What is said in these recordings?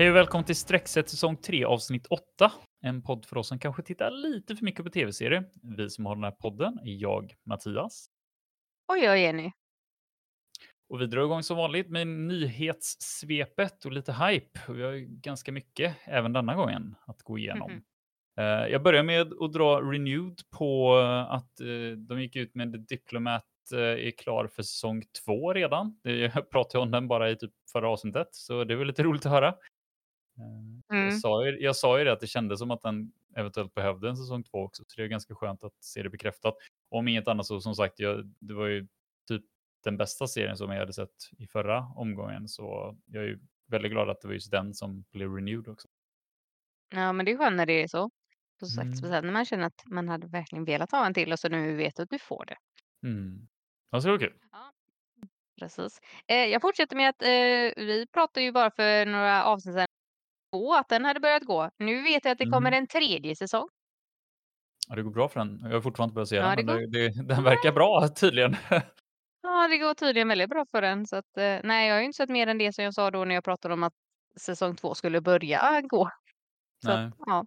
Hej och välkommen till Streckset säsong 3 avsnitt 8. En podd för oss som kanske tittar lite för mycket på tv-serier. Vi som har den här podden är jag, Mattias. Och jag Jenny. Och vi drar igång som vanligt med nyhetssvepet och lite hype. Och vi har ju ganska mycket även denna gången att gå igenom. Mhm. Eh, Jag börjar med att dra renewed på eh, att eh, de gick ut med The Diplomat är klar för säsong två redan. Jag pratade om den bara i typ förra avsnittet, så det var lite roligt att höra. Eh, Jag, Mm. sa ju, jag sa ju det att det kändes som att den eventuellt behövde en säsong två också, så det är ganska skönt att se det bekräftat. Om inget annat så som sagt, jag, det var ju typ den bästa serien som jag hade sett i förra omgången, så jag är ju väldigt glad att det var just den som blev renewed också. Ja, men det är skönt när det är så. Som sagt, Mm. speciellt när man känner att man hade verkligen velat ha en till och så nu vet du att du får det. Mm. Ja, så det var kul. Precis. Eh, jag fortsätter med att eh, vi pratade ju bara för några avsnitt sedan på att den hade börjat gå. Nu vet jag att det kommer Mm. en tredje säsong. Ja, det går bra för den. Jag har fortfarande inte börjat se Ja, den, men det, det, den verkar bra tydligen. Ja, det går tydligen väldigt bra för den. Så att, eh, nej, jag har ju inte sett mer än det som jag sa då när jag pratade om att säsong två skulle börja gå. Så Nej. att, ja.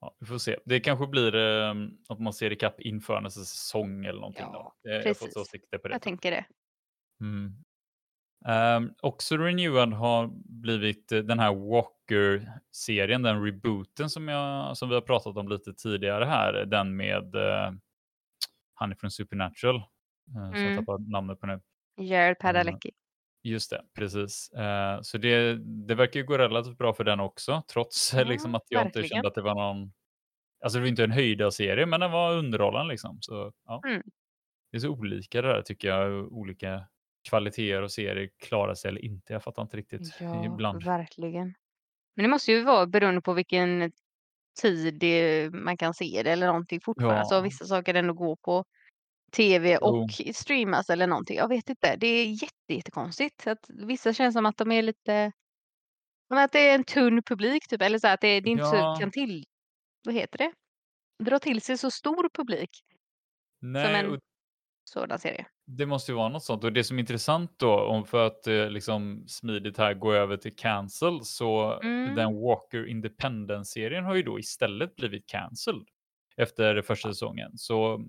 Ja, vi får se. Det kanske blir eh, att man ser ikapp inför nästa säsong eller någonting. Ja, då. Jag får precis. ta sikte på det. jag tänker det. Mm. Um, också renewad har blivit eh, den här Walker-serien, den rebooten som, jag, som vi har pratat om lite tidigare här. Den med uh, han är från Supernatural. eh, Så jag Mm. tappar namnet på nu. Jared Padalecki. Just det, precis. Eh, så det, det verkar ju gå relativt bra för den också, trots Ja, liksom att jag inte verkligen. kände att det var någon... Alltså det var inte en höjda serie, men den var underhållande liksom. Så, ja. Mm. Det är så olika det där tycker jag, olika kvaliteter och serier klarar sig eller inte. Jag fattar inte riktigt Ja, ibland. verkligen. Men det måste ju vara beroende på vilken tid det, man kan se det eller någonting fortfarande. Ja. Alltså vissa saker ändå går på tv Jo. och streamas eller någonting. Jag vet inte. Det är jätte, jättekonstigt. Att vissa känns som att de är lite... Som att det är en tunn publik typ. Eller så här, att det, det inte Ja. så kan till... Vad heter det? Dra till sig så stor publik Nej, en- och sådan serie. Det måste ju vara något sånt. Och det som är intressant då, om för att eh, liksom smidigt här gå över till cancel, så Mm. den Walker Independence-serien har ju då istället blivit cancelled efter första säsongen. Så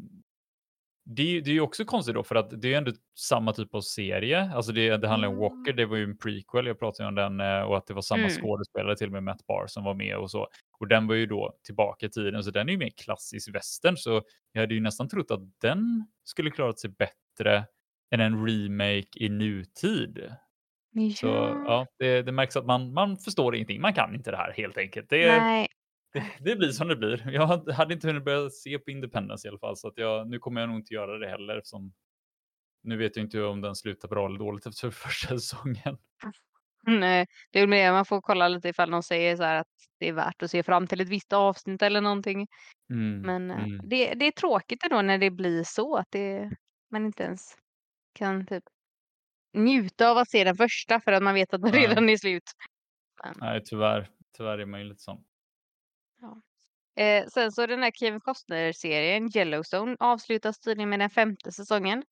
det, är ju- det är ju också konstigt då, för att det är ju ändå samma typ av serie. Alltså det, det handlar om Mm. Walker, det var ju en prequel, jag pratade om den, eh, och att det var samma Mm. skådespelare, till och med Matt Barr, som var med och så. Och den var ju då tillbaka i tiden, så den är ju mer klassisk western, så jag hade ju nästan trott att den skulle klarat sig bättre än en remake i nutid. Så ja, det, det märks att man, man förstår ingenting. Man kan inte det här helt enkelt. Det, det, det blir som det blir. Jag hade- inte hunnit börja se på Independence i alla fall, så att jag, nu kommer jag nog inte göra det heller. Eftersom, nu vet jag inte om den slutar bra eller dåligt efter första säsongen. Nej, det är mer man får kolla lite ifall de säger så att det är värt att se fram till ett visst avsnitt eller någonting. Mm, Men eh, mm. det, det är tråkigt ändå när det blir så att det, man inte ens kan typ njuta av att se den första för att man vet att den Nej. redan är slut. Men, Nej, tyvärr. Tyvärr är man ju lite sån. eh, sen så den här Kevin Costner-serien Yellowstone avslutas tydligen med den femte säsongen.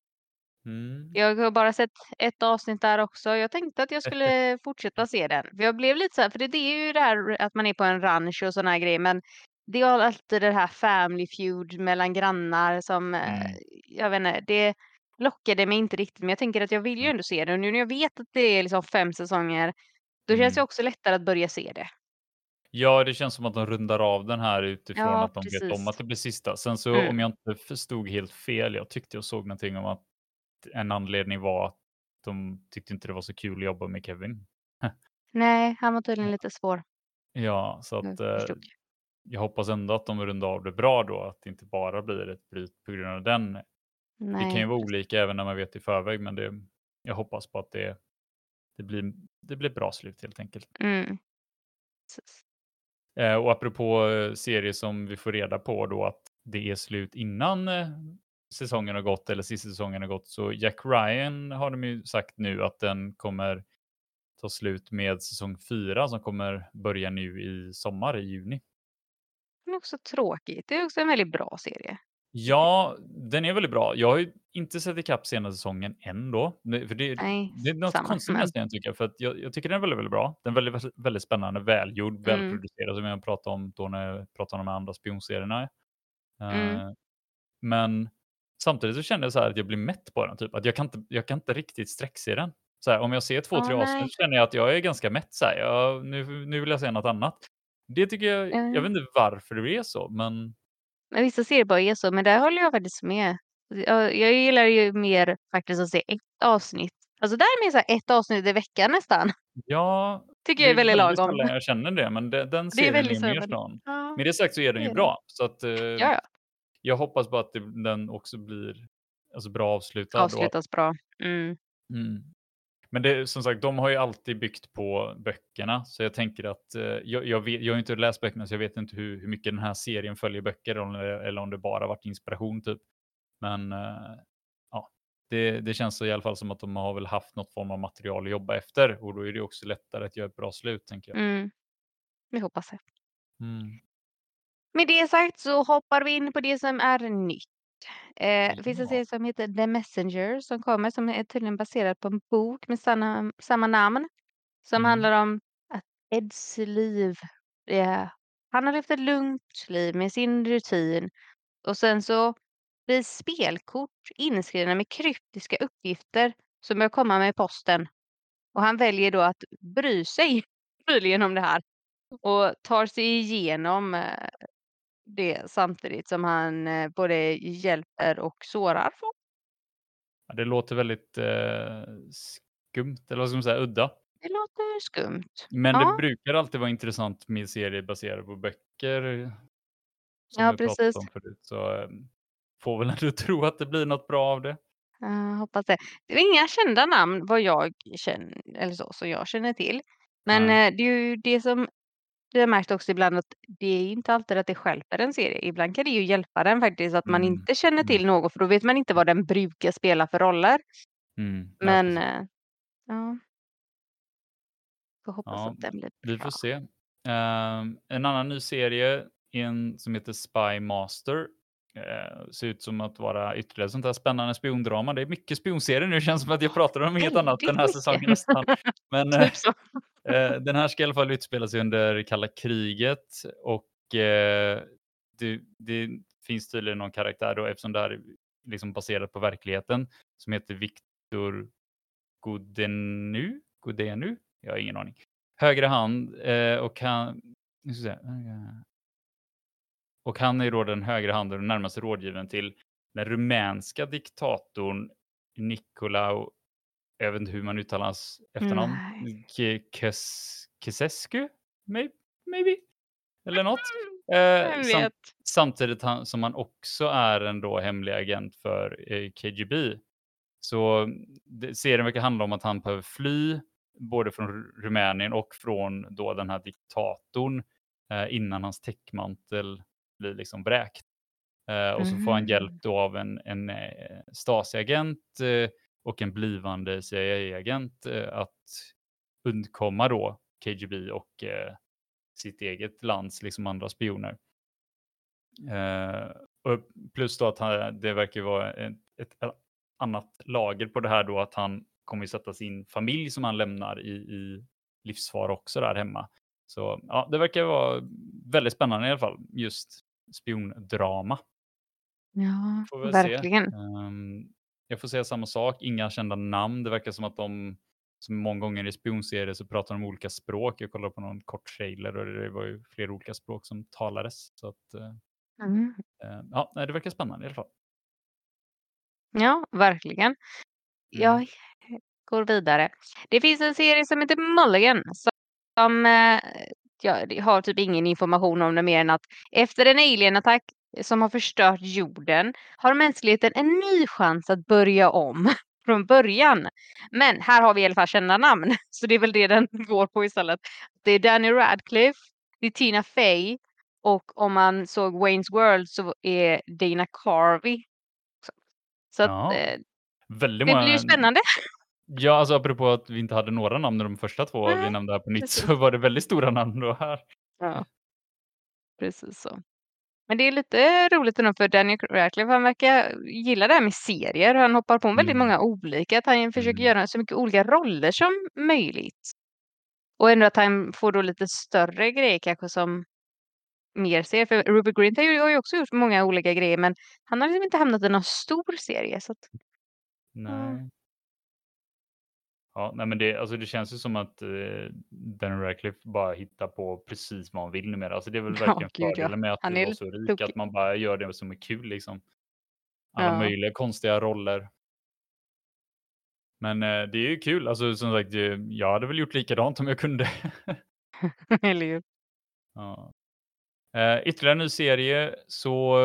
Mm. Jag har bara sett ett avsnitt där också. Jag tänkte att jag skulle fortsätta se den. För jag blev lite så här, för det, det är ju det här att man är på en ranch och här grejer. Men det är alltid det här family feud mellan grannar som, eh, Mm. jag vet inte, det lockade mig inte riktigt. Men jag tänker att jag vill ju Mm. ändå se det. Och nu när jag vet att det är liksom fem säsonger, då känns det Mm. också lättare att börja se det. Ja, det känns som att de rundar av den här utifrån Ja, att de vet precis. om att det blir sista. Sen så Mm. om jag inte förstod helt fel, jag tyckte jag såg någonting om att en anledning var att de tyckte inte det var så kul att jobba med Kevin. Nej, han var tydligen lite svår. Ja, så att eh, förstod. Jag hoppas ändå att de rundar av det bra då, att det inte bara blir ett bryt på grund av den. Det kan ju Nej. vara olika även när man vet i förväg, men det, jag hoppas på att det, det, blir, det blir bra slut helt enkelt. Mm. Eh, och apropå eh, serier som vi får reda på då att det är slut innan eh, säsongen har gått eller sista säsongen har gått, så Jack Ryan har de ju sagt nu att den kommer ta slut med säsong fyra som kommer börja nu i sommar i juni. Det är också tråkigt. Det är också en väldigt bra serie. Ja, den är väldigt bra. Jag har ju inte sett ikapp senaste säsongen än då. För det Nej, det är något samma, konstigt men nästan jag tycker, för att jag jag tycker den är väldigt, väldigt bra. Den är väldigt, väldigt spännande, välgjord, Mm. välproducerad som jag pratade om då när jag pratade om de andra spionserierna. Mm. Eh, men samtidigt så kände jag så här att jag blir mätt på den, typ att jag kan inte jag kan inte riktigt sträckse den. Så här, om jag ser 2, 3 Ja, nej. avsnitt känner jag att jag är ganska mätt så här. Jag nu nu vill jag se något annat. Det tycker jag jag vet Mm. inte varför det är så, men Men vissa serier bara är så, men där håller jag faktiskt med. Jag jag gillar ju mer faktiskt att se ett avsnitt. Alltså där är mer så ett avsnitt i veckan nästan. Ja, Tycker det jag är väldigt väldigt lagom. jag känner det, men de den Det är serien väldigt är mer sån. Ja, Med det sagt så är den det ju det. bra, så att, eh, Ja, ja. jag hoppas bara att det den också blir, alltså bra avslutad Avslutas bra. Mm. Mm. Men det som sagt, de har ju alltid byggt på böckerna, så jag tänker att, eh, jag jag vet jag har inte läst böckerna, så jag vet inte hur hur mycket den här serien följer böcker det eller om det bara varit inspiration typ. Men, eh, ja, det det känns så i alla fall som att de har väl haft något form av material att jobba efter och då är det också lättare att göra ett bra slut, tänker jag. Mm. Vi hoppas det. Mm. Med det sagt så hoppar vi in på det som är nytt. Eh, det finns en Ja. serie som heter The Messenger som kommer, som är tydligen baserad på en bok med samma samma namn. Som Mm. handlar om att Eds liv, eh, han har levt ett lugnt liv med sin rutin och sen så blir spelkort inskrivna med kryptiska uppgifter som börjar komma med posten. Och han väljer då att bry sig tydligen om det här och tar sig igenom, eh, det samtidigt som han, eh, både hjälper och sårar folk. Ja, det låter väldigt, eh, skumt eller vad ska man säga, udda. Det låter skumt. Men det Ja. brukar alltid vara intressant med serier baserade på böcker. Som Ja, precis. om förut, så, eh, får väl ändå tro att det blir något bra av det. Ja, hoppas det. Det är inga kända namn vad jag känner eller så, som jag känner till. Men, eh, det är ju det som vi har märkt också ibland att det är inte alltid att det stjälper en serie. Ibland kan det ju hjälpa den faktiskt att man Mm, inte känner mm. till något, för då vet man inte vad den brukar spela för roller. Mm, ja Men, precis. eh, ja. Får hoppas Ja, att den blir vi bra. får se. Ehm, en annan ny serie, en som heter Spy Master. Eh, ser ut som att vara ytterligare sånt där spännande spiondrama. Det är mycket spionserier nu, känns som att jag pratar om inget annat den här säsongen nästan. Men, eh, Typ eh, den här ska i alla fall utspela sig under kalla kriget och, eh, det det finns tydligen någon karaktär då, eftersom det här är liksom baserat på verkligheten, som heter Victor Godenu? Godenu? Jag har ingen aning. Högra hand, eh, och han nu ska vi se. Och han är då den högra handen och närmaste rådgivaren till den rumänska diktatorn Nicolae, jag vet inte hur man uttalar hans efternamn, Ceausescu? May maybe? Eller något. Eh, Vem sam vet? samtidigt han som han också är en då hemlig agent för, eh, KGB. Så det serien verkar handla om att han behöver fly, både från Ru Rumänien och från då den här diktatorn, eh, innan hans täckmantel blir liksom vräkt. Eh, och så får han hjälp Mhm. då av en en, eh, Stasi-agent, eh, och en blivande CIA-agent, eh, att undkomma då KGB och, eh, sitt eget lands liksom andra spioner. Eh, och plus då att han det verkar vara ett ett annat lager på det här då, att han kommer ju sätta sin familj som han lämnar i i livsfara också där hemma. Så ja, det verkar vara väldigt spännande i alla fall, just spiondrama. Ja, väl se. verkligen. Ehm, jag får säga samma sak, inga kända namn. Det verkar som att de, som många gånger i spionserier så pratar de olika språk. Jag kollade på någon kort trailer och det var ju flera olika språk som talades. Så att, eh, Mm. eh, ja, det verkar spännande i alla fall. Ja, verkligen. Mm. Jag går vidare. Det finns en serie som heter Mulligan som, ja, det har typ ingen information om det mer än att efter en alienattack som har förstört jorden har mänskligheten en ny chans att börja om från början. Men här har vi i alla fall kända namn, så det är väl det den går på istället. Det är Danny Radcliffe, det är Tina Fey och om man såg Wayne's World så är Dana Carvey. Så så att, Ja. eh, det många blir ju spännande. Ja, alltså apropå att vi inte hade några namn de första 2 vi Nej, nämnde här på nytt, precis. så var det väldigt stora namn då här. Ja. Precis så. Men det är lite roligt ändå för Daniel Radcliffe, han verkar gilla det här med serier. Han hoppar på väldigt Mm. många olika, att han försöker Mm. göra så mycket olika roller som möjligt. Och ändå att han får då lite större grejer kanske som mer serier. För Rupert Grint har ju, har ju också gjort många olika grejer, men han har liksom inte hamnat i någon stor serie. Så att, Nej. Ja, nej men det, alltså det känns ju som att eh, Daniel Radcliffe bara hittar på precis vad han vill numera. Alltså det är väl Ja, verkligen ja. fördelen med att Han är var så rik, tokig. att man bara gör det som är kul liksom. Alla Ja. möjliga konstiga roller. Men eh, det är ju kul, alltså som sagt, eh, jag hade väl gjort likadant om jag kunde. Eller hur? Ja. Eh, ytterligare en ny serie, så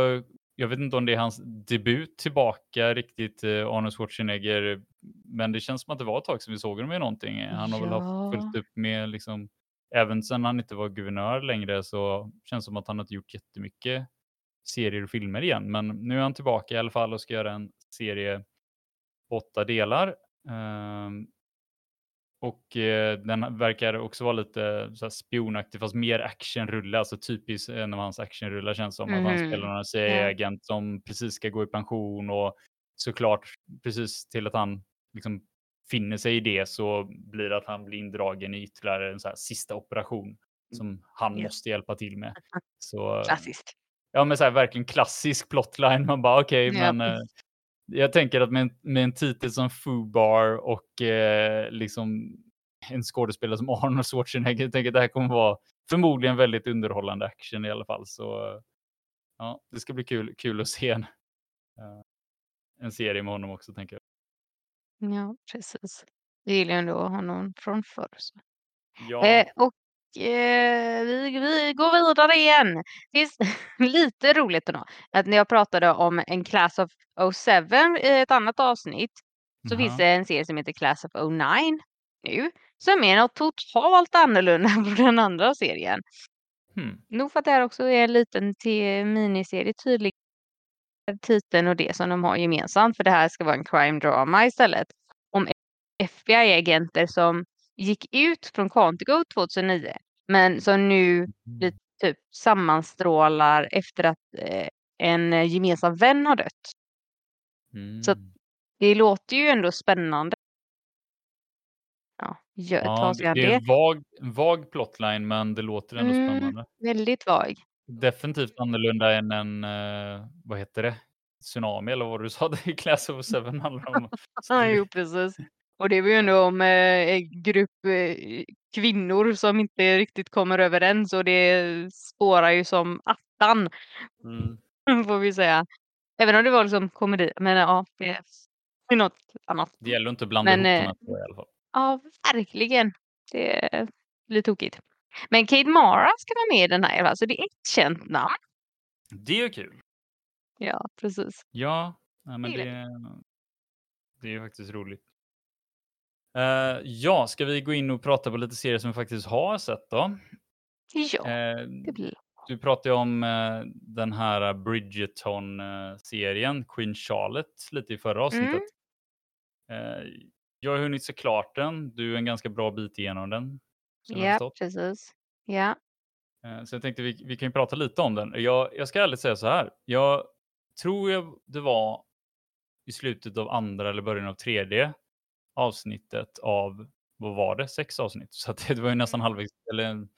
jag vet inte om det är hans debut tillbaka riktigt, eh, Arnold Schwarzenegger, men det känns som att det var ett tag sedan vi såg honom i någonting. Han har väl haft Ja. fullt upp med, liksom, även sedan han inte var guvernör längre så känns det som att han inte gjort jättemycket serier och filmer igen. Men nu är han tillbaka i alla fall och ska göra en serie åtta delar. Ehm, och eh, den verkar också vara lite så här spionaktig fast mer actionrulle, alltså typiskt en av hans actionrullar känns som. Att han Mhm. spelar en CIA-agent som precis ska gå i pension och såklart precis till att han liksom finner sig i det så blir det att han blir indragen i ytterligare en så här sista operation som han Ja. måste hjälpa till med. Så, Klassiskt. Ja, men så här, verkligen klassisk plotline. Man bara okej, Ja. men eh, jag tänker att med en, med en titel som Fubar och eh, liksom en skådespelare som Arnold Schwarzenegger, jag tänker att det här kommer vara förmodligen väldigt underhållande action i alla fall. Så ja, det ska bli kul, kul att se en, eh, en serie med honom också, tänker jag. Ja, precis. Jag gillar ändå honom från förr. Ja, Eh, och eh, vi, vi går vidare igen. Det är lite roligt ändå att när jag pratade om en Class of 07 i ett annat avsnitt så finns Aha. det en serie som heter Class of 09 nu som är något totalt annorlunda från den andra serien. Hmm. Nog för att det här också är en liten te- miniserie tydlig titeln och det som de har gemensamt för det här ska vara en crime drama istället om FBI-agenter som gick ut från Quantico 2009 men som nu blir typ sammanstrålar efter att eh, en gemensam vän har dött. Så Mm. det låter ju ändå spännande. Ja, gör, Ja, det, an det är det. en vag, vag plotline, men det låter ändå Mm, spännande. väldigt vag. Definitivt annorlunda än en, eh, vad heter det? Tsunami eller vad du sa, det är Class of Seven handlar om. Ja, jo, precis. Och det var ju ändå om eh, en grupp eh, kvinnor som inte riktigt kommer överens och det spårar ju som attan Mm. får vi säga. Även om det var liksom komedi. Men ja, det är något annat. Det gäller inte att blanda Men, ihop de eh, här två i alla fall. Ja, verkligen. Det blir tokigt. Men Kate Mara ska vara med i den här i alla fall, så det är ett känt namn. Det är kul. Ja, precis. Ja, nej, men Det det, är det är ju faktiskt roligt. Eh, ja, ska vi gå in och prata på lite serier som vi faktiskt har sett då? Ja, Eh, det blir du pratade ju om eh, den här Bridgerton-serien, Queen Charlotte, lite i förra avsnittet. Mm. Jag har hunnit se klart den. Du är en ganska bra bit igenom den. Ja, precis. Ja. Så jag tänkte vi, vi kan ju prata lite om den. Jag, jag ska ärligt säga så här. Jag tror jag det var i slutet av andra eller början av tredje avsnittet av, vad var det, sex avsnitt. Så det var ju nästan halvvägs, eller en,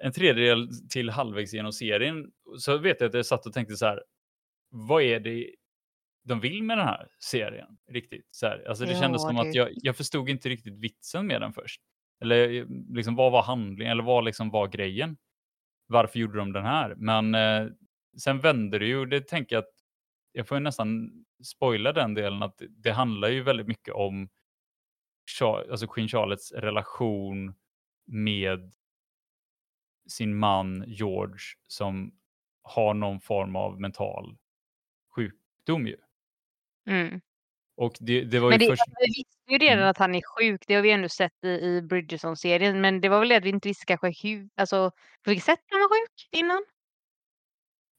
en tredjedel till halvvägs genom serien. Så vet jag att jag satt och tänkte så här, vad är det de vill med den här serien riktigt? Så här, alltså det kändes Ja, som det- att jag, jag förstod inte riktigt vitsen med den först. Eller eh, liksom, vad var handlingen, eller vad liksom var grejen? Varför gjorde de den här? Men eh, sen vände det ju, och det tänker jag att jag får ju nästan spoila den delen, att det handlar ju väldigt mycket om Char- alltså Queen Charlottes relation med sin man George som har någon form av mental sjukdom ju. Mm. Och det, det var ju Men det, först... vi visste ju redan Mm. att han är sjuk. Det har vi ändå sett i, i Bridgerton-serien. Men det var väl det att vi inte visste kanske hur, alltså på vilket sätt han var sjuk innan.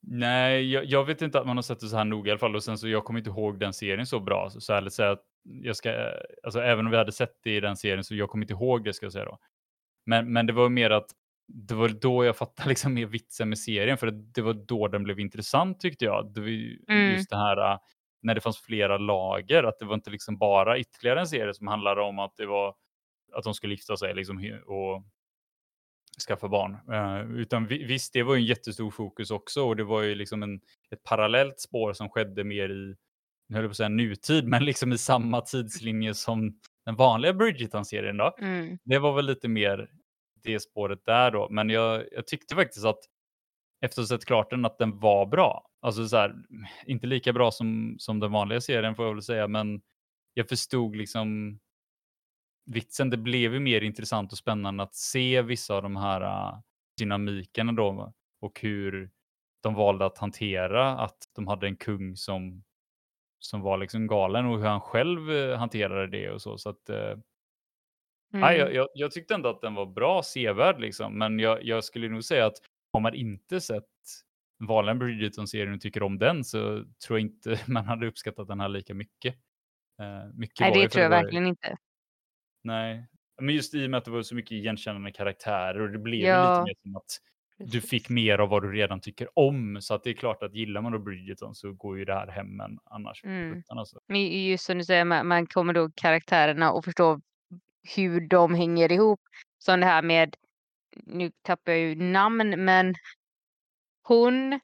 Nej, jag, jag vet inte att man har sett det så här noga i alla fall. Och sen så jag kommer inte ihåg den serien så bra. Så, så ärligt säga att jag ska, alltså även om vi hade sett det i den serien så jag kommer inte ihåg det ska jag säga då. Men, men det var mer att det var då jag fattade liksom mer vitsen med serien, för det var då den blev intressant tyckte jag. Det var Mm. just det här äh, när det fanns flera lager, att det var inte liksom bara ytterligare en serie som handlade om att det var att de skulle gifta sig liksom och skaffa barn. Eh, utan vi- visst, det var ju en jättestor fokus också och det var ju liksom en, ett parallellt spår som skedde mer i, nu höll jag på att säga nutid, men liksom i samma tidslinje som den vanliga Bridgerton-serien då. Mm. Det var väl lite mer det spåret där då, men jag, jag tyckte faktiskt att efter att ha sett klart den att den var bra. Alltså så här, inte lika bra som, som den vanliga serien får jag väl säga, men jag förstod liksom vitsen. Det blev ju mer intressant och spännande att se vissa av de här uh, dynamikerna då och hur de valde att hantera att de hade en kung som, som var liksom galen och hur han själv eh, hanterade det och så. så att, Nej, Mm. jag, jag, jag tyckte ändå att den var bra sevärd liksom, men jag, jag skulle nog säga att har man inte sett vanliga Bridgerton-serien och tycker om den så tror jag inte man hade uppskattat den här lika mycket. Eh, mycket Nej, det tror jag verkligen inte. Nej, men just i och med att det var så mycket igenkännande karaktärer och det blev Ja. lite mer som att du fick mer av vad du redan tycker om. Så att det är klart att gillar man då Bridgerton så går ju det här hem, men annars Mm. alltså. Men just som du säger, man, man kommer då karaktärerna och förstår hur de hänger ihop. Som det här med, nu tappar jag ju namn, men hon,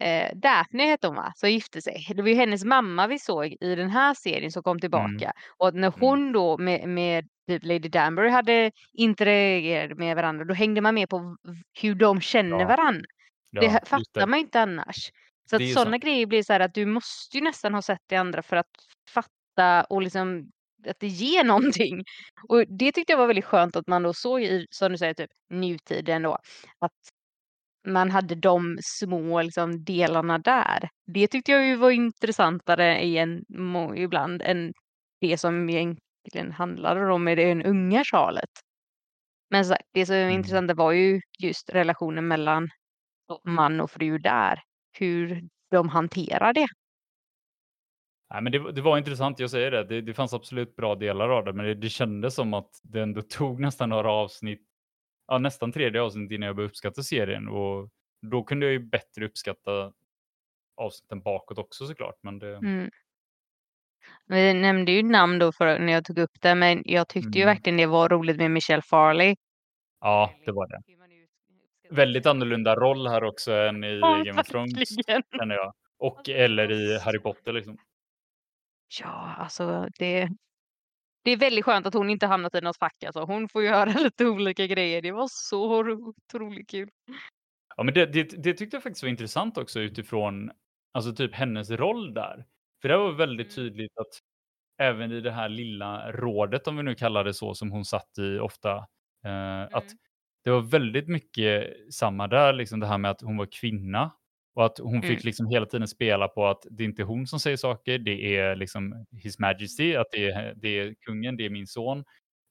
eh, Daphne hette hon va, som gifte sig. Det var ju hennes mamma vi såg i den här serien som kom tillbaka. Och att när hon då med, med typ Lady Danbury hade interagerat med varandra, då hängde man med på hur de känner Ja. varandra. Ja, det fattar man inte annars. Så Det att sådana sant. grejer blir så här att du måste ju nästan ha sett det andra för att fatta och liksom att det ger någonting. Och det tyckte jag var väldigt skönt att man då såg i, som du säger, typ nutiden då. Att man hade de små liksom, delarna där. Det tyckte jag ju var intressantare i en, ibland än det som egentligen handlade om med den unga Charlotte. Men sagt, det som är intressanta var ju just relationen mellan man och fru där. Hur de hanterar det. Nej, men det, var- det var intressant, jag säger det. det. Det fanns absolut bra delar av det, men det, det kändes som att det ändå tog nästan några avsnitt, ja, nästan tredje avsnitt innan jag började uppskatta serien. Och då kunde jag ju bättre uppskatta avsnitten bakåt också såklart. Men det, Mm. Vi nämnde ju namn då för, när jag tog upp det, men jag tyckte ju Mm. verkligen det var roligt med Michelle Farley. ja, det var det. Väldigt annorlunda roll här också än i Ja, Game of Thrones, känner jag. Och eller i Harry Potter liksom. Ja, alltså det, det är väldigt skönt att hon inte hamnat i något fack. Alltså. Hon får göra lite olika grejer. Det var så ro- otroligt kul. Ja, men det, det, det tyckte jag faktiskt var intressant också utifrån alltså typ hennes roll där. För det var väldigt Mm. tydligt att även i det här lilla rådet, om vi nu kallar det så, som hon satt i ofta, eh, att Mm. det var väldigt mycket samma där, liksom det här med att hon var kvinna och att hon fick Mm. liksom hela tiden spela på att det är inte hon som säger saker, det är liksom His Majesty, att det är, det är kungen, det är min son.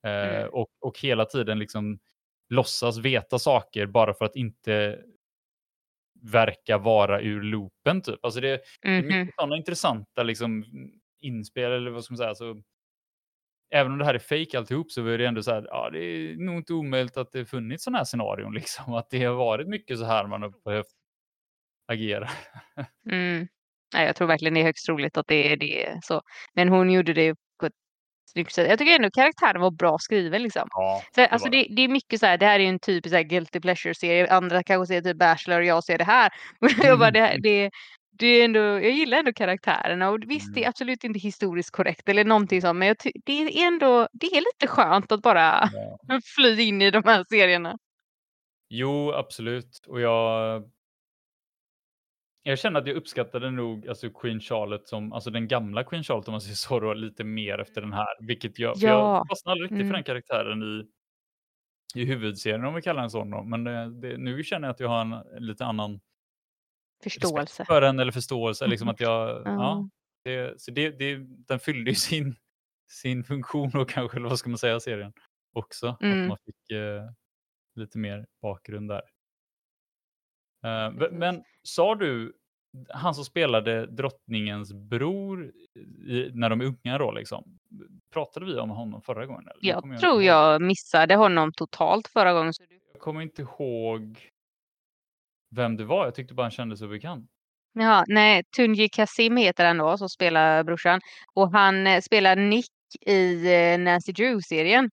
Eh, Mm. och, och hela tiden liksom låtsas veta saker bara för att inte verka vara ur loopen typ. Alltså det, det är mycket sådana intressanta liksom, inspel eller vad ska man säga. Så, även om det här är fake alltihop så är det ändå så här, ja det är nog inte omöjligt att det funnits sådana här scenarion liksom. Att det har varit mycket så här man har behövt agera. Mm. Nej, jag tror verkligen det är högst troligt att det är det. Så. Men hon gjorde det på ett snyggt sätt. Jag tycker ändå karaktären var bra skriven. Liksom. Ja, För, det alltså det. det, är mycket så här, det här är ju en typisk så här guilty pleasure-serie. Andra kanske ser typ Bachelor och jag ser det här. jag, bara, det, det, det är ändå, jag gillar ändå karaktärerna och visst det är Mm. absolut inte historiskt korrekt eller någonting sånt men ty- det är ändå det är lite skönt att bara Ja. fly in i de här serierna. Jo, absolut. Och jag... Jag känner att jag uppskattade nog alltså Queen Charlotte som, alltså den gamla Queen Charlotte om man säger så då, lite mer efter den här. Vilket jag, Ja. jag fastnade riktigt Mm. för den karaktären i, i huvudserien om vi kallar den så. då. Men det, det, nu känner jag att jag har en lite annan Förståelse. för den eller förståelse. Liksom att jag, Ja. ja, det, så det, det, den fyllde ju sin, sin funktion och kanske, eller vad ska man säga, serien också. Att Mm. man fick eh, lite mer bakgrund där. Eh, men sa du, han som spelade drottningens bror i, när de är unga då liksom, pratade vi om honom förra gången? Eller? Jag inte tror jag missade honom totalt förra gången. Så du kommer inte ihåg vem det var. Jag tyckte bara han kändes så bekant. Jaha, nej, Tunji Kasim heter han då, som spelar brorsan. Och han eh, spelar Nick i eh, Nancy Drew-serien.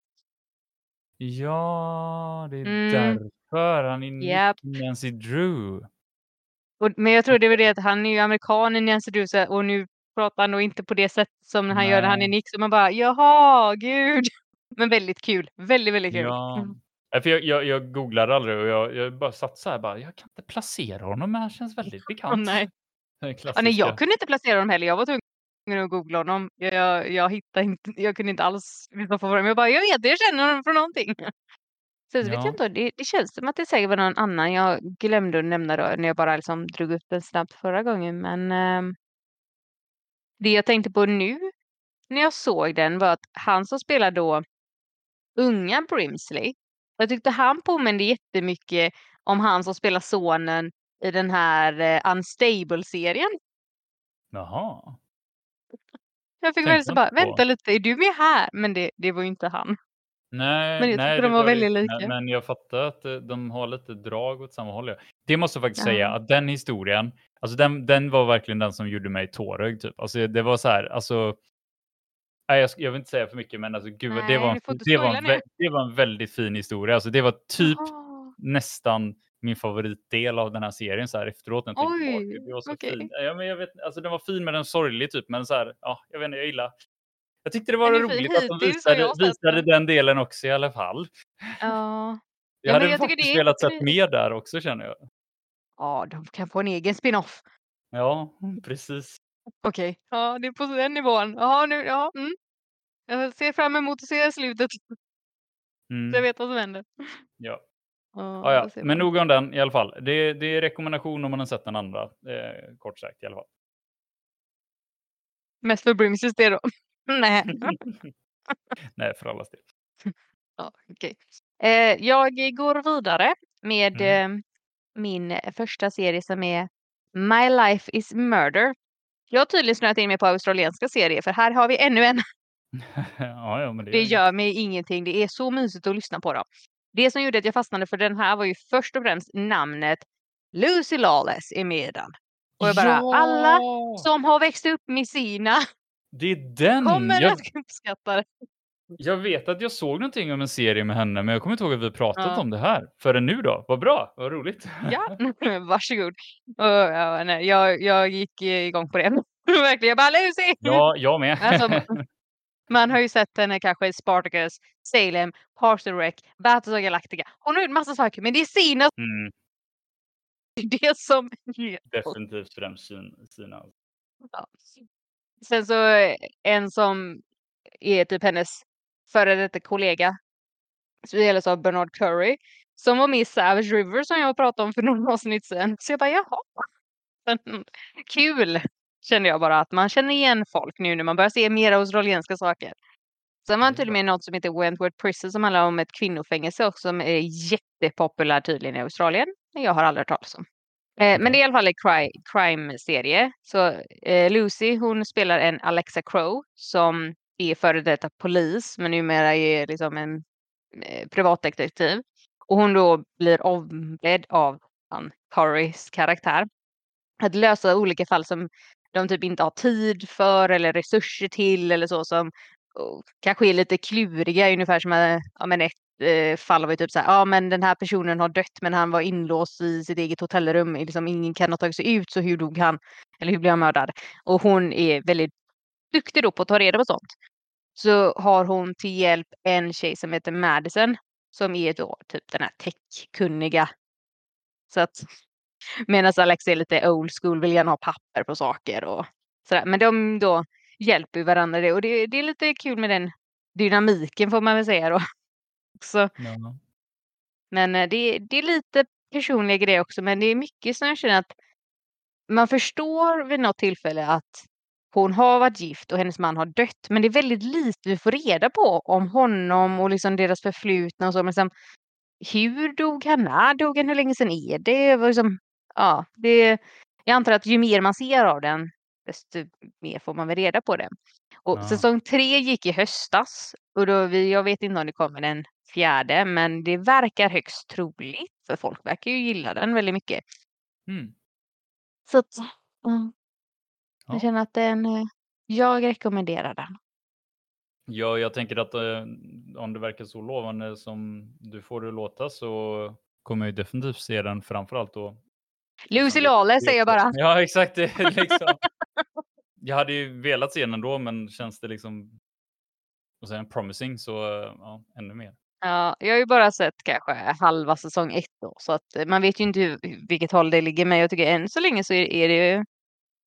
Ja, det är Mm. därför han är. Nick Nancy Drew. Och, men jag tror det var det att han är ju amerikan i Nancy Drew och nu pratar han nog inte på det sätt som han gör när han är Nej. Nick. Så man bara, jaha, gud. Men väldigt kul. Väldigt, väldigt kul. Ja. Mm. Nej, För jag, jag, jag googlade aldrig och jag, jag bara satt så här bara, jag kan inte placera honom men han känns väldigt bekant. Åh, nej. Ja, nej, jag kunde inte placera honom heller. Jag var tvungen att googla honom. Jag, jag, jag hittade inte, jag kunde inte alls lyssna på honom. Jag bara, jag vet jag känner honom från någonting. Så vet Ja. jag inte, det, det känns som att det säkert var någon annan jag glömde att nämna då, när jag bara liksom drog upp den snabbt förra gången. Men ehm, det jag tänkte på nu när jag såg den var att han som spelar då unga Brimsley, jag tyckte han påminde jättemycket om han som spelar sonen i den här eh, Unstable-serien. Jaha. Jag fick Tänkte väldigt så bara, på. vänta lite, är du med här? Men det, det var ju inte han. Nej, Men jag nej, de var det väldigt lika. Men, jag fattar att eh, de har lite drag åt samma håll. Det måste jag faktiskt Ja. säga att den historien, alltså den, den var verkligen den som gjorde mig tårögd. Typ. Alltså det var så här, alltså. Nej, jag, jag vill inte säga för mycket, men alltså gud, vad- det, Nej, var en, det, var en, det var en väldigt fin historia. Alltså det var typ Jaha. nästan min favoritdel av den här serien så här efteråt. När jag tänkte Oj. Det var så okej. fin. Ja, men jag vet, alltså den var fin men den sorglig typ. Men så här, ja, jag vet inte, jag gillar. Jag tyckte det var fin roligt att de visade, visade den. delen också i alla fall. Ja. Jag Ja, hade jag faktiskt det velat sett mer där också känner jag. Ja, de kan få en egen spin-off. Ja, precis. Okej, ja, det är på den nivån. Jaha, nu, ja, mm. Jag ser fram emot att se slutet. Så jag Mm, vet vad som händer. ja. Ja, Ja, Men nog om den i alla fall. Det, det är rekommendation om man har sett den andra. Eh, kort sagt i alla fall. Mest för Brimsys det då. Nej. Nej, för allas del. Ja, okej. Eh, jag går vidare med Mm. eh, min första serie som är My Life is Murder. Jag har tydligen snöat in mig på australienska serier för här har vi ännu en. ja, ja, det, Det gör mig ingenting. Det är så mysigt att lyssna på dem. Det som gjorde att jag fastnade för den här var ju först och främst namnet Lucy Lawless är med den. Och jag bara, alla Ja! som har växt upp med Sina Det är den! kommer Jag, att uppskatta det. jag vet att jag såg någonting om en serie med henne, men jag kommer inte ihåg att vi pratat Ja. om det här. Förrän nu då. Vad bra, vad roligt. Ja, varsågod. Och, ja, nej, jag, jag gick igång på det. Verkligen, jag bara Lucy! ja, jag med. Alltså, Man har ju sett henne kanske i Spartacus, Salem, Parks and Rec, Battlestar Galactica. Hon har gjort massa saker, men det är Sina mm, det som ger oss. definitivt främst Sin- Sina. Ja. Sen så eh, en som är typ hennes före detta kollega spelas av Bernard Curry som var med i Savage River som jag pratade om för några avsnitt sedan. Så jag bara jaha. Men, Kul kände jag bara att man känner igen folk nu när man börjar se mer australienska saker. Sen var han tydligen med något som heter Wentworth Prison som handlar om ett kvinnofängelse också som är jättepopulärt tydligen i Australien. Men jag har aldrig hört talas om. Eh, Men det är i alla fall en cri- crime-serie. Så eh, Lucy hon spelar en Alexa Crow som är före detta polis men numera är liksom en eh, privatdetektiv. Och hon då blir ombedd av han Currys karaktär att lösa olika fall som de typ inte har tid för eller resurser till eller så som kanske är lite kluriga ungefär som ja, men ett eh, fall var ju typ så här, ja men den här personen har dött men han var inlåst i sitt eget hotellrum, liksom ingen kan ha tagit sig ut så hur dog han? Eller hur blev han mördad? Och hon är väldigt duktig då på att ta reda på sånt. Så har hon till hjälp en tjej som heter Madison som är då typ den här techkunniga. Så att medan Alex är lite old school, vill gärna ha papper på saker och sådär. Men de då hjälper varandra det och det, det är lite kul med den dynamiken får man väl säga då. Så, Ja. men eh, det, det är lite personliga grejer också, men det är mycket som jag känner att man förstår vid något tillfälle att hon har varit gift och hennes man har dött, men det är väldigt lite vi får reda på om honom och liksom deras förflutna och så. Men liksom, hur dog han? När dog han? Hur länge sedan är det? Liksom, ja, det? Jag antar att ju mer man ser av den, desto mer får man väl reda på det. Och Ja. säsong 3 gick i höstas och då vi jag vet inte om det kommer en fjärde, men det verkar högst troligt, för folk verkar ju gilla den väldigt mycket. Mm. Så att, mm. Jag Ja. känner att den, eh, jag rekommenderar den. Ja, jag tänker att eh, om det verkar så lovande som du får det låta så kommer jag ju definitivt se den framför allt då. Lucy Som det- Lawless säger jag bara. Ja, exakt. Det liksom. jag hade ju velat se den ändå, men känns det liksom och sen promising så ja, ännu mer. Ja, jag har ju bara sett kanske halva säsong 1 då, så att eh, man vet ju inte hur, vilket håll det ligger. Men jag tycker än så länge så är, det ju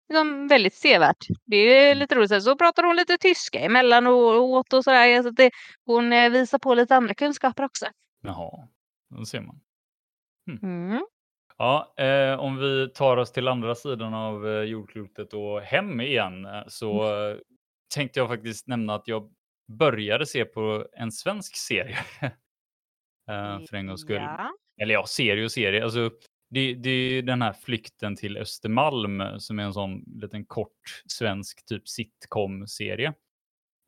liksom väldigt sevärt. Det är Mm. lite roligt. Så pratar hon lite tyska emellanåt och sådär. Så att det, hon eh, visar på lite andra kunskaper också. Jaha, då ser man. Mm. Ja, eh, om vi tar oss till andra sidan av eh, jordklotet och hem igen eh, så eh, tänkte jag faktiskt nämna att jag började se på en svensk serie. eh, för en gångs skull. Ja. Eller ja, serie och serie. Alltså, det, det är den här flykten till Östermalm eh, som är en sån liten kort svensk typ sitcom-serie.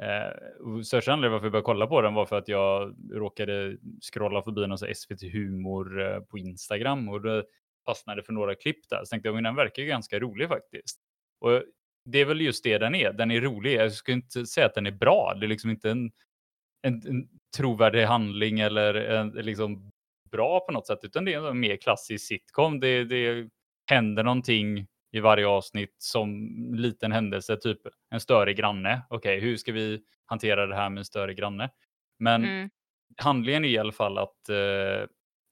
Eh, största anledningen varför jag började kolla på den var för att jag råkade scrolla förbi någon så här SVT Humor eh, på Instagram och det fastnade för några klipp där. Så tänkte jag, men den verkar ju ganska rolig faktiskt. Och det är väl just det den är. Den är rolig. Jag skulle inte säga att den är bra. Det är liksom inte en, en, en trovärdig handling eller en, liksom bra på något sätt, utan det är en mer klassisk sitcom. Det, det händer någonting i varje avsnitt som liten händelse, typ en större granne. Okej, hur ska vi hantera det här med en större granne? Men Mm. handlingen är i alla fall att eh,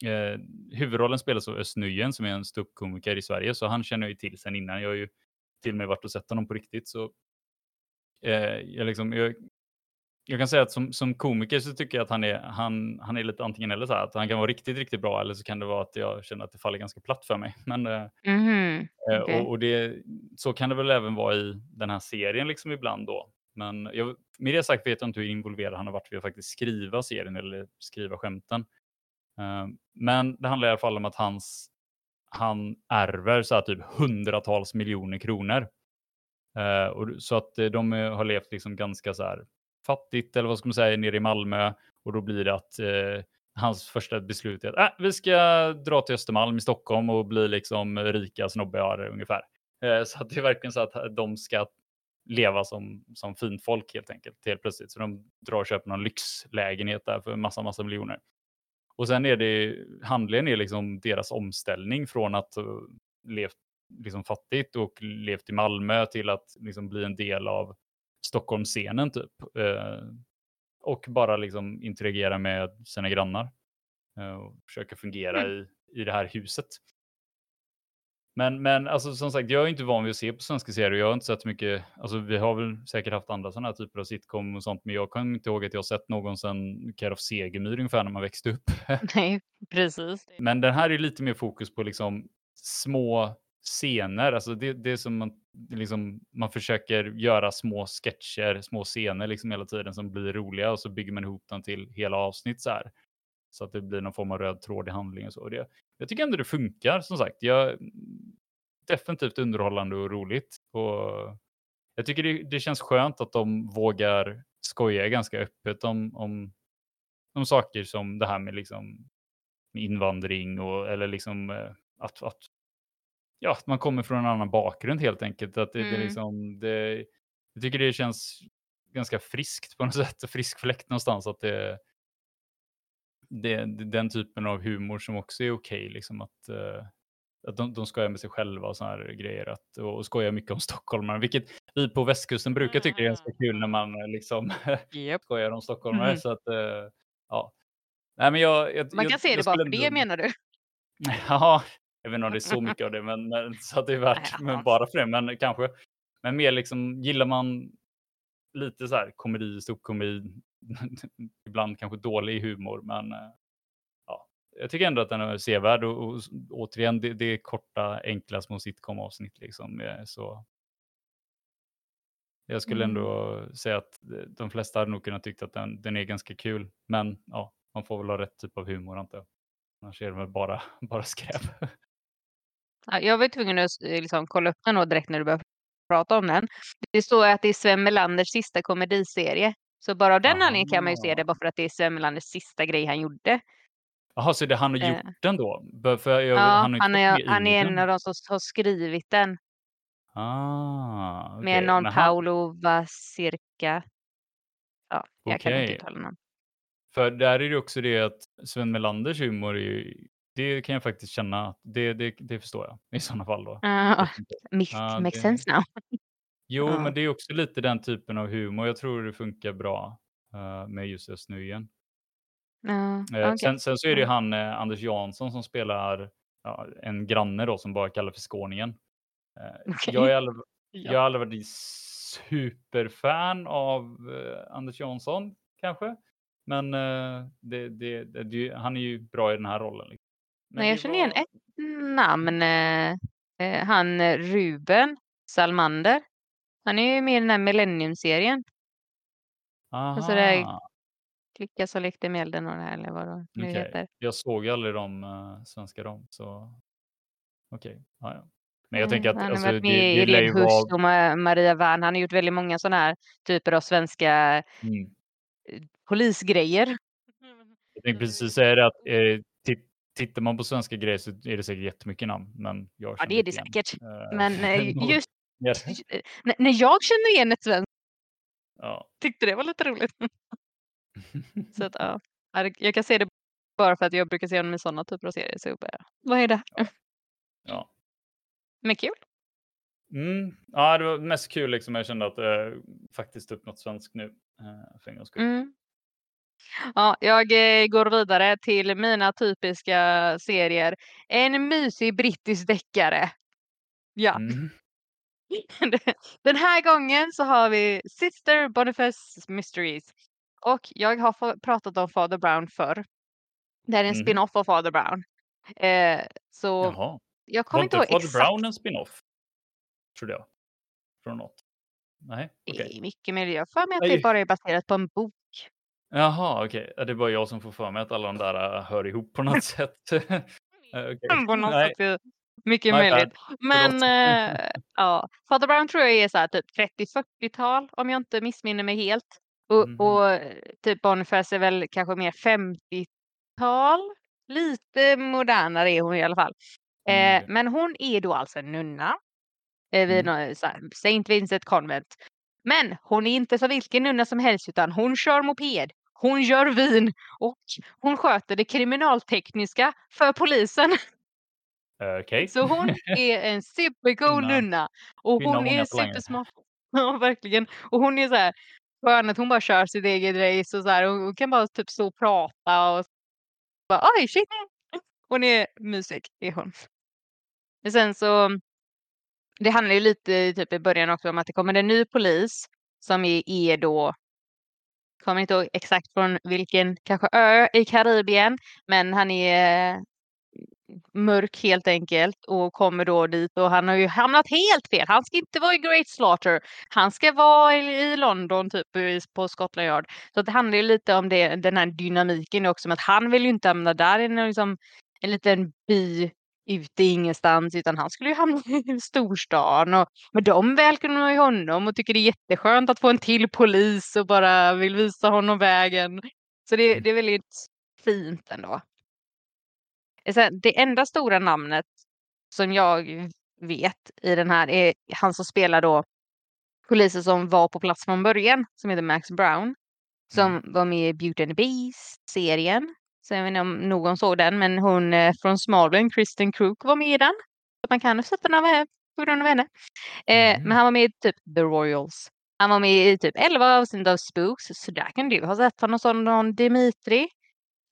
eh, huvudrollen spelas av Özz Nujen som är en ståuppkomiker i Sverige, så han känner jag ju till sen innan. Jag har ju till och med varit och sett honom på riktigt. Så, eh, jag, liksom, jag, jag kan säga att som, som komiker så tycker jag att han är, han, han är lite antingen eller så här, att han kan vara riktigt, riktigt bra eller så kan det vara att jag känner att det faller ganska platt för mig. Men, eh, Mhm. Eh, Okej. Och, och det, så kan det väl även vara i den här serien liksom ibland då. Men jag, med det sagt vet jag inte hur involverad han har varit vid att faktiskt skriva serien eller skriva skämten. Eh, men det handlar i alla fall om att hans, han ärver så här typ hundratals miljoner kronor. Eh, och, så att eh, de har levt liksom ganska så här fattigt eller vad ska man säga nere i Malmö och då blir det att eh, hans första beslut är att äh, vi ska dra till Östermalm i Stockholm och bli liksom rika snobbar ungefär. Eh, så att det är verkligen så att de ska leva som, som fint folk helt enkelt helt plötsligt. Så de drar och köper någon lyxlägenhet där för massa, massa miljoner. Och sen är det, handlingen är liksom deras omställning från att uh, levt liksom fattigt och levt i Malmö till att liksom bli en del av Stockholmsscenen typ. Eh, och bara liksom interagera med sina grannar. Eh, och försöka fungera i, i det här huset. Men, men alltså, som sagt, jag är inte van vid att se på svenska serier. Jag har inte sett mycket, alltså vi har väl säkert haft andra sådana här typer av sitcom och sånt, men jag kan inte ihåg att jag har sett någon sedan Care of Segemyhr ungefär när man växte upp. Nej, precis. Men den här är lite mer fokus på liksom små scener, alltså det, det är som man, liksom, man försöker göra små sketcher, små scener liksom hela tiden som blir roliga och så bygger man ihop dem till hela avsnitt så här. Så att det blir någon form av röd tråd i handlingen och så. Och Det, jag tycker ändå det funkar som sagt. Jag, definitivt underhållande och roligt. Och jag tycker det, det känns skönt att de vågar skoja ganska öppet om, om, om saker som det här med liksom invandring och eller liksom eh, att, att ja, att man kommer från en annan bakgrund helt enkelt. Att det, det Mm. liksom, det, jag tycker det känns ganska friskt på något sätt, frisk fläkt någonstans. Att det, det, den typen av humor som också är okej, liksom att, eh, att de, de skojar med sig själva och såna här grejer. Att, och, och skojar mycket om stockholmare, vilket vi på västkusten brukar tycka är ganska kul när man eh, liksom Japp. skojar om stockholmare. Mhm. Så att, eh, ja. Nej, men jag, jag, Man jag, kan se jag det bara för det menar du? Ja, jag vet inte om det är så mycket av det, men, men så att det är värt men bara för det, men kanske. Men mer liksom, gillar man lite så här komedi, ståuppkomedi, ibland kanske dålig humor, men eh, ja, jag tycker ändå att den är sevärd och, och återigen, det, det är korta, enkla små sitcom-avsnitt liksom. eh, Så jag skulle Mm. ändå säga att eh, de flesta hade nog kunnat tycka att den, den är ganska kul, men ja, man får väl ha rätt typ av humor antar jag. Annars är det väl bara, bara skräp. Ja, jag var tvungen att liksom, kolla upp den direkt när du började prata om den. Det står att det är Sven Melanders sista komediserie. Så bara av den anledningen kan man ju se det, bara för att det är Sven Melanders sista grej han gjorde. Jaha, så det han har Eh. gjort den då? För jag Ja, han han är, med han är en av de som har skrivit den. Ah, Med okej. någon Men han Paolo Vasirka. Ja, jag kan inte uttala namn. För där är det också det att Sven Melanders humor är ju det kan jag faktiskt känna, det det det förstår jag i sådana fall då. Ja, Definitivt. makes sense now. Jo, Ja. men det är också lite den typen av humor. Jag tror det funkar bra, eh, med just Özz Nujen. Ja, Eh, okej. sen sen så är det ju han, eh, Anders Jansson som spelar, ja, en granne då som bara kallar för skåningen. Eh, Okej. jag är aldrig jag Ja. har aldrig varit superfan av, Anders Jansson kanske, men, det det det han är ju bra i den här rollen. liksom. Nej, jag känner igen ett namn. Han Ruben Salmander. Han är ju med i den här Millennium-serien. Alltså det här Klicka så lekte med elden och det här eller vad det nu okej. heter. Jag såg aldrig de, eh, svenska dem, så okej, ja, ja. Men jag Mm, tänker att han har alltså varit med i det Irene Huss vara och Ma Maria Wern. Han har gjort väldigt många sådana här typer av svenska Mm. eh, polisgrejer. Jag tänkte precis säga det att, eh, ti tittar man på svenska grejer så är det säkert jättemycket namn, men jag Ja, det är det igen, säkert. eh, Men, just mer. eh, n när jag känner igen ett svenskt Ja. tyckte det var lite roligt. Så att ja, jag kan se det bara för att jag brukar se honom i sådana typer av serier. Så jag bara, vad är det? Ja. Men kul. Mm. Ja, det var mest kul liksom. Jag kände att, eh, faktiskt upp något svenskt nu, eh, för en gångs skull. Mm. Ja, jag, eh, går vidare till mina typiska serier. En mysig brittisk deckare. Ja. Mm. Den här gången så har vi Sister Boniface Mysteries. Och jag har pratat om Father Brown förr. Det här är en Mhm. spin-off av Father Brown. Eh, så Jaha. jag kommer inte ihåg Father exakt. Brown en spin-off? Trodde jag. Från något. Nej, okej. Det är mycket mer. Jag för mig att det bara är baserat på en bok. Jaha, okej. Ja, det är bara jag som får för mig att alla de där, eh, hör ihop på något sätt. Eh, okej. På något Nej. sätt mycket My bad. möjligt. Men Förlåt. eh, ja, Father Brown tror jag är så här typ 30-40-tal om jag inte missminner mig helt. Och, Mhm. och eh, typ Boniface är väl kanske mer 50-tal. Lite modernare är hon i alla fall. Eh, Mm, okej. men hon är då alltså en nunna. Eh, vid Mm. Saint Vincent Convent. Men hon är inte som vilken nunna som helst utan hon kör moped. Hon gör vin och hon sköter det kriminaltekniska för polisen. Okej. Så hon är en supercool Kvinna. nunna och Kvinna hon många är talanger. supersmart. Ja, verkligen. Och hon är så här skön att hon bara kör sitt eget race och så här. Hon hon kan bara typ stå och prata och bara oj shit. Hon är mysig är hon. Men sen så det handlar ju lite typ i början också om att det kommer en ny polis som är, är då kommer inte ihåg exakt från vilken kanske ö i Karibien, men han är mörk helt enkelt och kommer då dit och han har ju hamnat helt fel. Han ska inte vara i Great Slaughter. Han ska vara i, London typ i- på Scotland Yard. Så det handlar ju lite om det, den här dynamiken också med att han vill ju inte hamna där i en, liksom, en liten by ute i ingenstans utan han skulle ju hamna i storstan och men de välkomnar ju honom och tycker det är jätteskönt att få en till polis och bara vill visa honom vägen. Så det, det är väldigt fint ändå. Det enda stora namnet som jag vet i den här är han som spelar då polisen som var på plats från början som heter Max Brown. Som Mm. var med i Beauty and the Beast-serien. Så jag vet inte om någon såg den, men hon eh, från Smallville, Kristen Crook, var med i den. Så man kan ha sett den av, eh, på grund av henne. Eh, Mhm. Men han var med i typ The Royals. Han var med i typ 11 avsnitt av Spooks, så där kan du ha sett honom som någon Dimitri.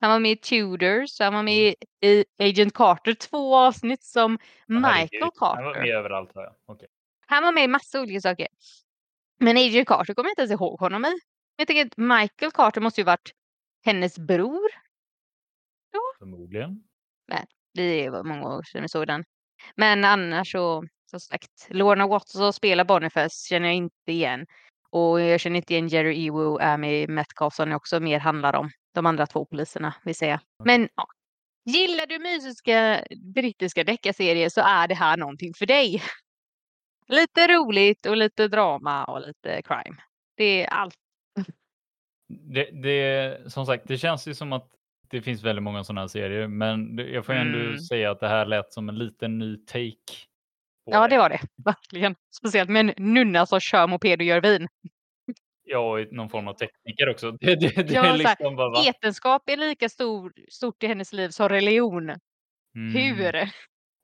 Han var med i Tudors, han var med i Agent Carter, två avsnitt som herregud. Michael Han var Carter. med överallt jag. Okej. Han var med i massa olika saker. Men Agent Carter kommer jag inte ens ihåg honom i. Jag tänker att Michael Carter måste ju varit hennes bror. Förmodligen. Det var många år sedan vi såg den. Men annars så, som sagt, Lorna Watson spelar Boniface känner jag inte igen. Och jag känner inte igen Jerry Ewo, Amy Metcalf som också mer handlar om. De andra två poliserna vill säga. Men ja, gillar du mysiska brittiska deckarserier så är det här någonting för dig. Lite roligt och lite drama och lite crime. Det är allt. Det, det, som sagt, det känns ju som att det finns väldigt många sådana här serier, men jag får ändå Mm. säga att det här lät som en liten ny take. Ja, det var det. Verkligen. Speciellt med en nunna som kör moped och gör vin. Ja, och någon form av tekniker också. Det, det, det Ja, är liksom bara, va? Vetenskap är lika stor, stort i hennes liv som religion. Mm. Hur?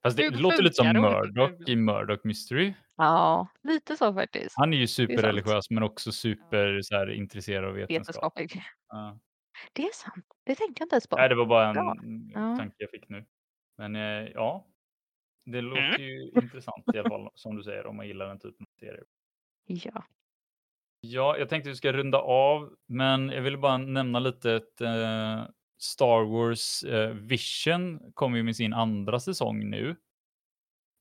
Fast det hur låter lite som? Murdoch i Murdoch Mystery. Ja, lite så faktiskt. Han är ju superreligiös men också super så här, intresserad av vetenskap. Vetenskaplig. Ja. Det är sant. Det tänkte jag inte ens på. Nej, det var bara en. Ja. tanke jag fick nu. Men eh, ja, det låter Mm. ju intressant i alla fall som du säger om man gillar den typen av serier. Ja. Ja, jag tänkte vi ska runda av, men jag ville bara nämna lite att eh, Star Wars eh, Vision kommer ju med sin andra säsong nu.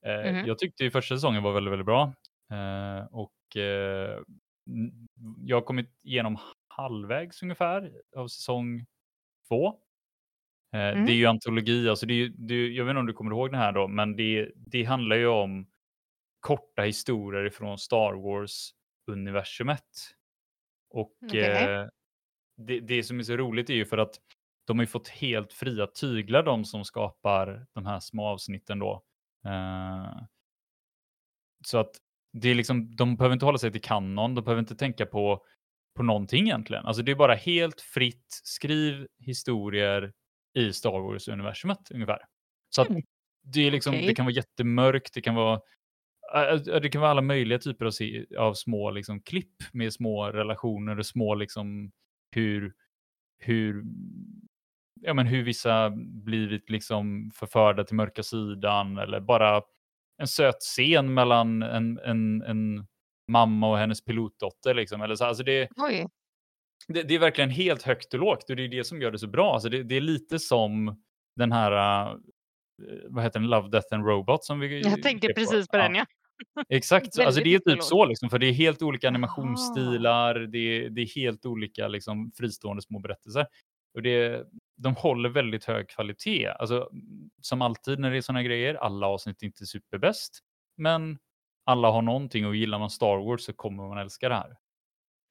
Eh, Mhm. Jag tyckte ju första säsongen var väldigt, väldigt bra. Eh, och eh, jag har kommit igenom halvvägs ungefär av säsong två. Mm. Det är ju antologi, alltså det är, det är, jag vet inte om du kommer ihåg den här då, men det, det handlar ju om korta historier från Star Wars-universumet. Och Okej. eh, det, det som är så roligt är ju för att de har ju fått helt fria tyglar de som skapar de här små avsnitten då. Eh, så att det är liksom, de behöver inte hålla sig till kanon, de behöver inte tänka på, på någonting egentligen. Alltså det är bara helt fritt, skriv historier i Star Wars-universumet ungefär. Så Mm. det, liksom, det Okej. kan vara jättemörkt, det kan vara det kan vara alla möjliga typer av, se- av små liksom, klipp med små relationer och små liksom, hur, hur, ja, men hur vissa blivit liksom, förförda till mörka sidan eller bara en söt scen mellan en, en, en mamma och hennes pilotdotter. Liksom. Eller så, alltså det, Oj. Det, det är verkligen helt högt och lågt och det är det som gör det så bra. Alltså det, det är lite som den här, äh, vad heter den, Love, Death and Robot som vi Jag tänkte skrev precis på Ja. den ja. Exakt, så- alltså det är typ så liksom, för det är helt olika animationsstilar, det är, det är helt olika liksom fristående små berättelser. Och det, de håller väldigt hög kvalitet. Alltså, som alltid när det är sådana grejer, alla avsnitt är inte superbäst, men alla har någonting och gillar man Star Wars så kommer man älska det här.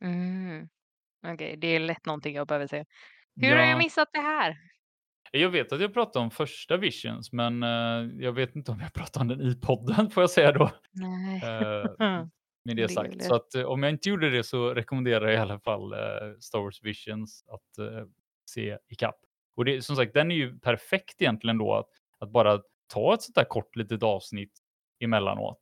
Mm. Okej, det är lätt någonting jag behöver se. Hur har jag Ja, missat det här? jag vet att jag pratade om första Visions, men eh, jag vet inte om jag pratade om den i podden, får jag säga då. Nej. Eh, med det sagt. det. Så att, eh, om jag inte gjorde det så rekommenderar jag i alla fall Star Wars Visions att se ikapp. Och det, som sagt, den är ju perfekt egentligen då att, att bara ta ett sånt där kort litet avsnitt emellanåt.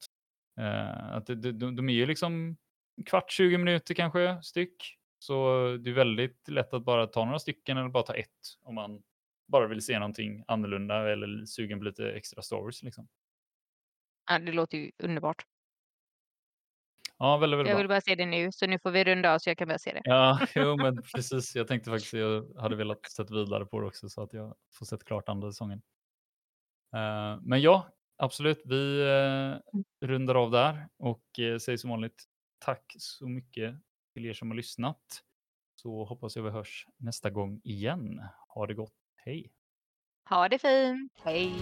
Att de, de, de är ju liksom kvart, 20 minuter kanske styck. Så det är väldigt lätt att bara ta några stycken eller bara ta ett om man bara vill se någonting annorlunda eller sugen på lite extra stories. Liksom. Ja, det låter ju underbart. Ja, väldigt, väldigt Jag bra. vill bara se det nu, så nu får vi runda av så jag kan börja se det. Ja, jo, men precis. Jag tänkte faktiskt jag hade velat sätta vidare på det också så att jag får sett klart andra säsongen. Eh, men ja, absolut. Vi uh, rundar av där och uh, säger som vanligt tack så mycket till er som har lyssnat. Så hoppas jag vi hörs nästa gång igen. Ha det gott. Hej! Ha det fint. Hej.